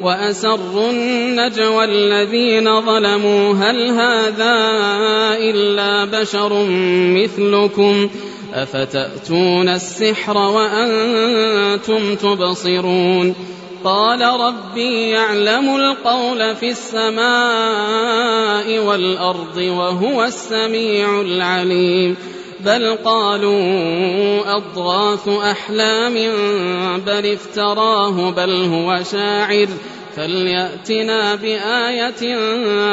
وأسروا النجوى الذين ظلموا. هل هذا إلا بشر مثلكم؟ أفتأتون السحر وأنتم تبصرون؟ قال ربي يعلم القول في السماء والأرض وهو السميع العليم. بل قالوا أضغاث أحلام بل افتراه بل هو شاعر. فليأتنا بآية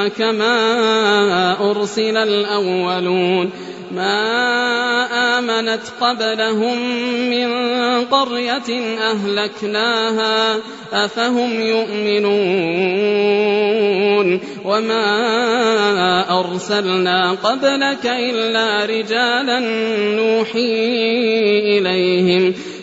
كما أرسل الأولون. ما آمنت قبلهم من قرية أهلكناها أفهم يؤمنون. وما أرسلنا قبلك إلا رجالا نوحي إليهم.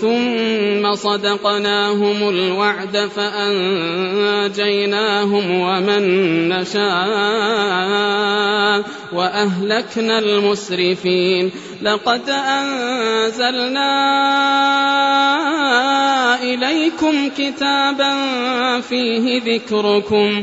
ثم صدقناهم الوعد فأنجيناهم ومن نشاء وأهلكنا المسرفين. لقد أنزلنا إليكم كتابا فيه ذكركم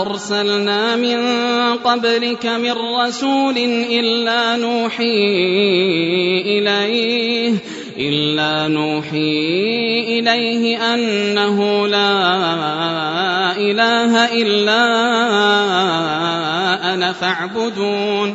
أرسلنا من قبلك من رسول إلا نوحي إليه إلا نوحي إليه أنه لا إله إلا أنا فاعبدون.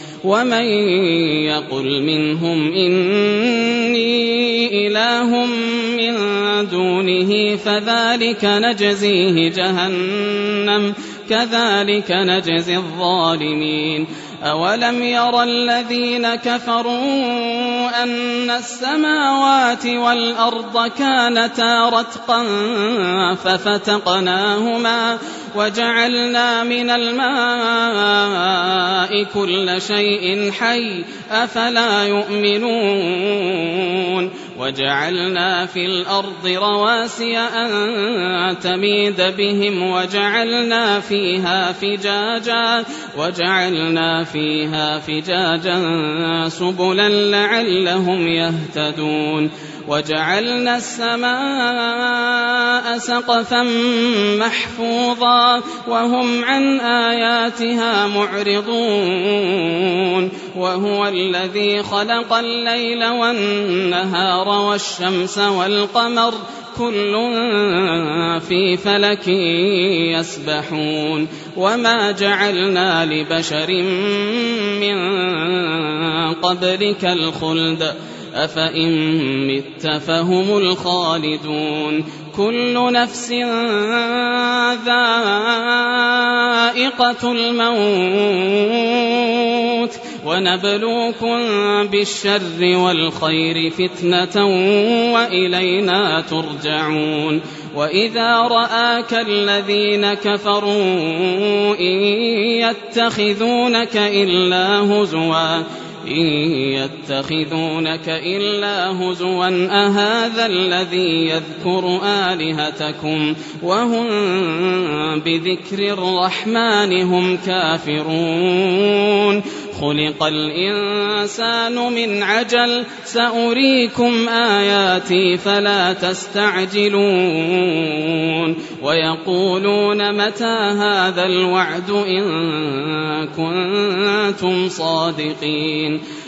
ومن يقل منهم إني إله من دونه فذلك نجزيه جهنم كذلك نجزي الظالمين أولم ير الذين كفروا أن السماوات والأرض كانتا رتقا ففتقناهما وجعلنا من الماء كل شيء حي أفلا يؤمنون وجعلنا في الأرض رواسي أن تميد بهم وجعلنا فيها فجاجا وجعلنا فيها فجاجا سبلا لعلهم يهتدون وجعلنا السماء سقفا محفوظا وهم عن آياتها معرضون وهو الذي خلق الليل والنهار والشمس والقمر كل في فلك يسبحون وما جعلنا لبشر من قبلك الخلد أفإن مت فهم الخالدون كل نفس ذائقة الموت ونبلوكم بالشر والخير فتنة وإلينا ترجعون. وإذا رآك الذين كفروا إن يتخذونك إلا هزوا إن يتخذونك إلا هزوا أهذا الذي يذكر آلهتكم؟ وهم بذكر الرحمن هم كافرون. خلق الإنسان من عجل سأريكم آياتي فلا تستعجلون. ويقولون متى هذا الوعد إن كنتم صادقين.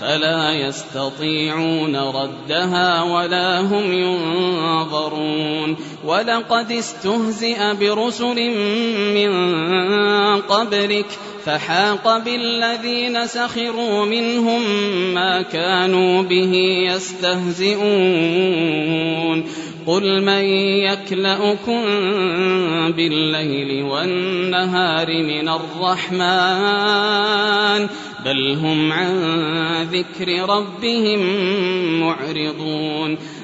فلا يستطيعون ردها ولا هم ينظرون. ولقد استهزئ برسل من قبلك فحاق بالذين سخروا منهم ما كانوا به يستهزئون. قل من يكلأكم بالليل والنهار من الرحمن بل هم عن ذكر ربهم معرضون.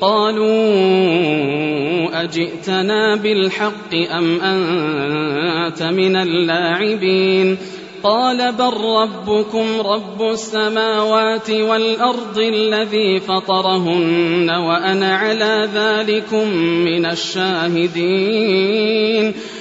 قالوا أجئتنا بالحق أم أنت من اللاعبين قال بل ربكم رب السماوات والأرض الذي فطرهن وأنا على ذلكم من الشاهدين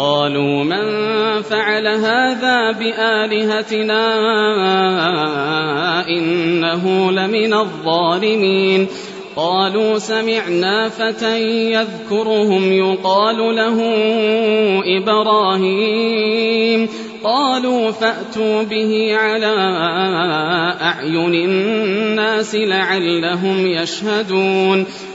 قالوا من فعل هذا بآلهتنا إنه لمن الظالمين قالوا سمعنا فتى يذكرهم يقال له إبراهيم قالوا فأتوا به على أعين الناس لعلهم يشهدون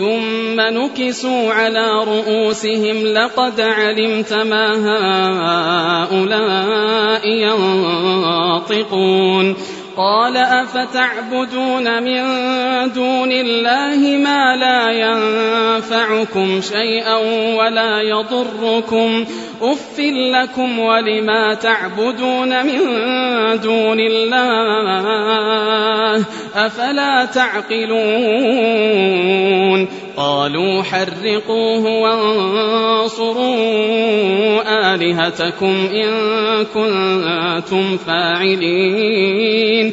ثم نكسوا على رؤوسهم لقد علمت ما هؤلاء ينطقون. قال أفتعبدون من دون الله ما لا ينفعكم شيئا ولا يضركم أف لكم ولما تعبدون من دون الله أفلا تعقلون قالوا حرقوه وانصروا آلهتكم إن كنتم فاعلين.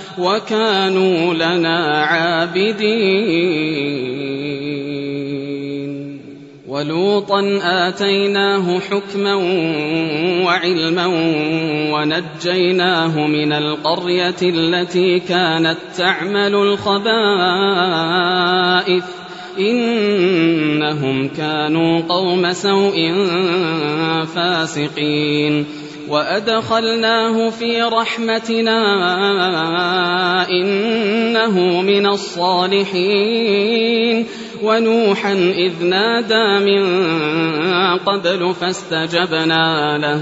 وكانوا لنا عابدين. ولوطا آتيناه حكما وعلما ونجيناه من القرية التي كانت تعمل الخبائث. إنهم كانوا قوم سوء فاسقين. وأدخلناه في رحمتنا إنه من الصالحين. ونوحا إذ نادى من قبل فاستجبنا له.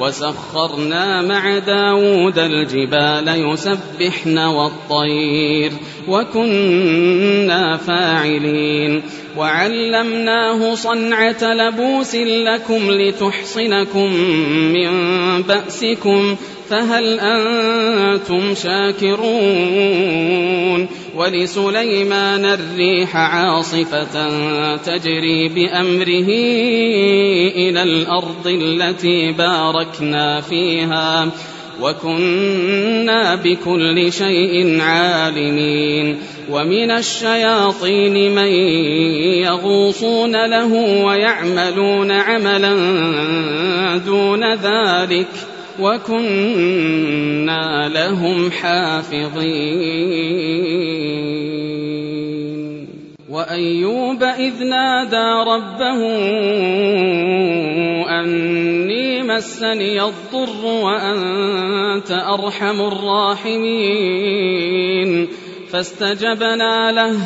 وسخرنا مع داود الجبال يسبحن والطير وكنا فاعلين. وعلمناه صنعة لبوس لكم لتحصنكم من بأسكم فهل أنتم شاكرون؟ ولسليمان الريح عاصفة تجري بأمره إلى الأرض التي باركنا فيها وكنا بكل شيء عالمين. ومن الشياطين من يغوصون له ويعملون عملا دون ذلك. وكنا لهم حافظين. وأيوب إذ نادى ربه أني مسني الضر وأنت أرحم الراحمين. فاستجبنا له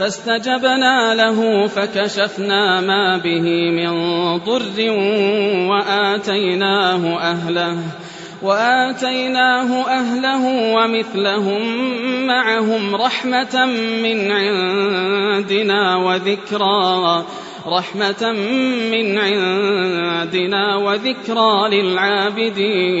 فاستجبنا له فكشفنا ما به من ضر وآتيناه أهله وآتيناه أهله ومثلهم معهم رحمة من عندنا وذكرى رحمة من عندنا وذكرى للعابدين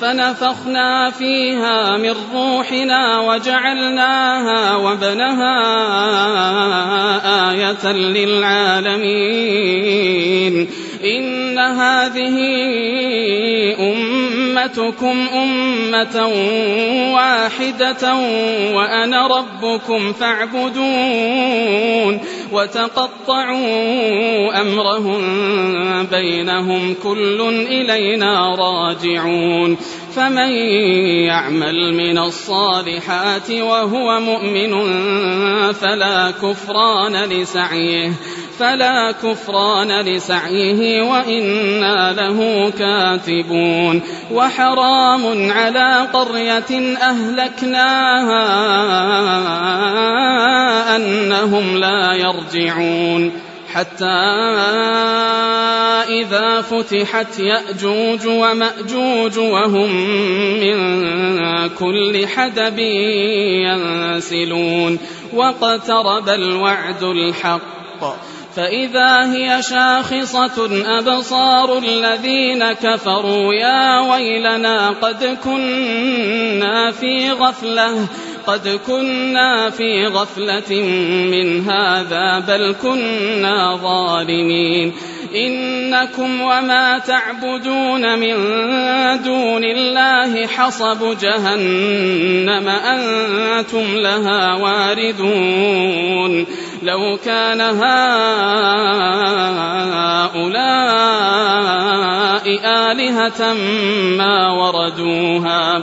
فنفخنا فيها من روحنا وجعلناها وابنها آية للعالمين. إن هذه أمتكم أمة واحدة وأنا ربكم فاعبدون. وتقطعوا أمرهم بينهم كل إلينا راجعون فمن يعمل من الصالحات وهو مؤمن فلا كفران لسعيه فلا كفران لسعيه وإنا له كاتبون وحرام على قرية أهلكناها أنهم لا يرجعون. حتى إذا فتحت يأجوج ومأجوج وهم من كل حدب ينسلون. واقترب الوعد الحق. فإذا هي شاخصة أبصار الذين كفروا يا ويلنا قد كنا في غفلة. قد كنا في غفلة من هذا بل كنا ظالمين. إنكم وما تعبدون من دون الله حصب جهنم أنتم لها واردون. لو كان هؤلاء آلهة ما وردوها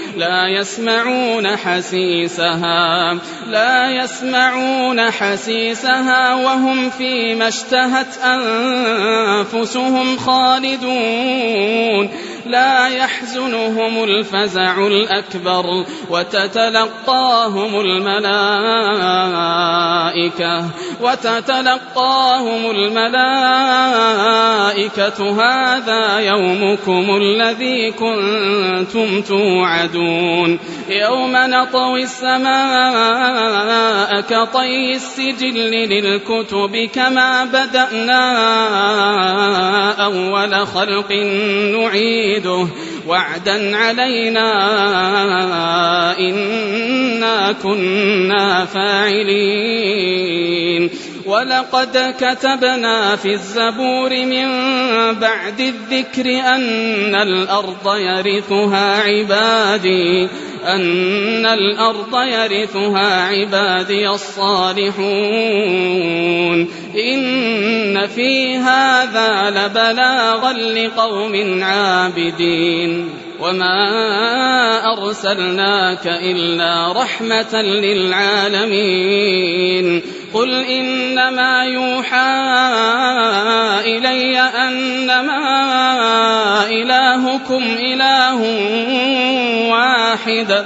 لا يسمعون حسيسها لا يسمعون حسيسها وهم فيما اشتهت أنفسهم خالدون. لا يحزنهم الفزع الأكبر وتتلقاهم الملائكة وتتلقاهم الملائكة هذا يومكم الذي كنتم توعدون يوم نطوي السماء كطي السجل للكتب كما بدأنا أول خلق نعيده وعدا علينا إنا كنا فاعلين. ولقد كتبنا في الزبور من بعد الذكر أن الأرض يرثها عبادي. أن الأرض يرثها عبادي الصالحون. إن في هذا لبلاغا لقوم عابدين. وما أرسلناك إلا رحمة للعالمين قل إنما يوحى إلي أنما إلهكم إله واحد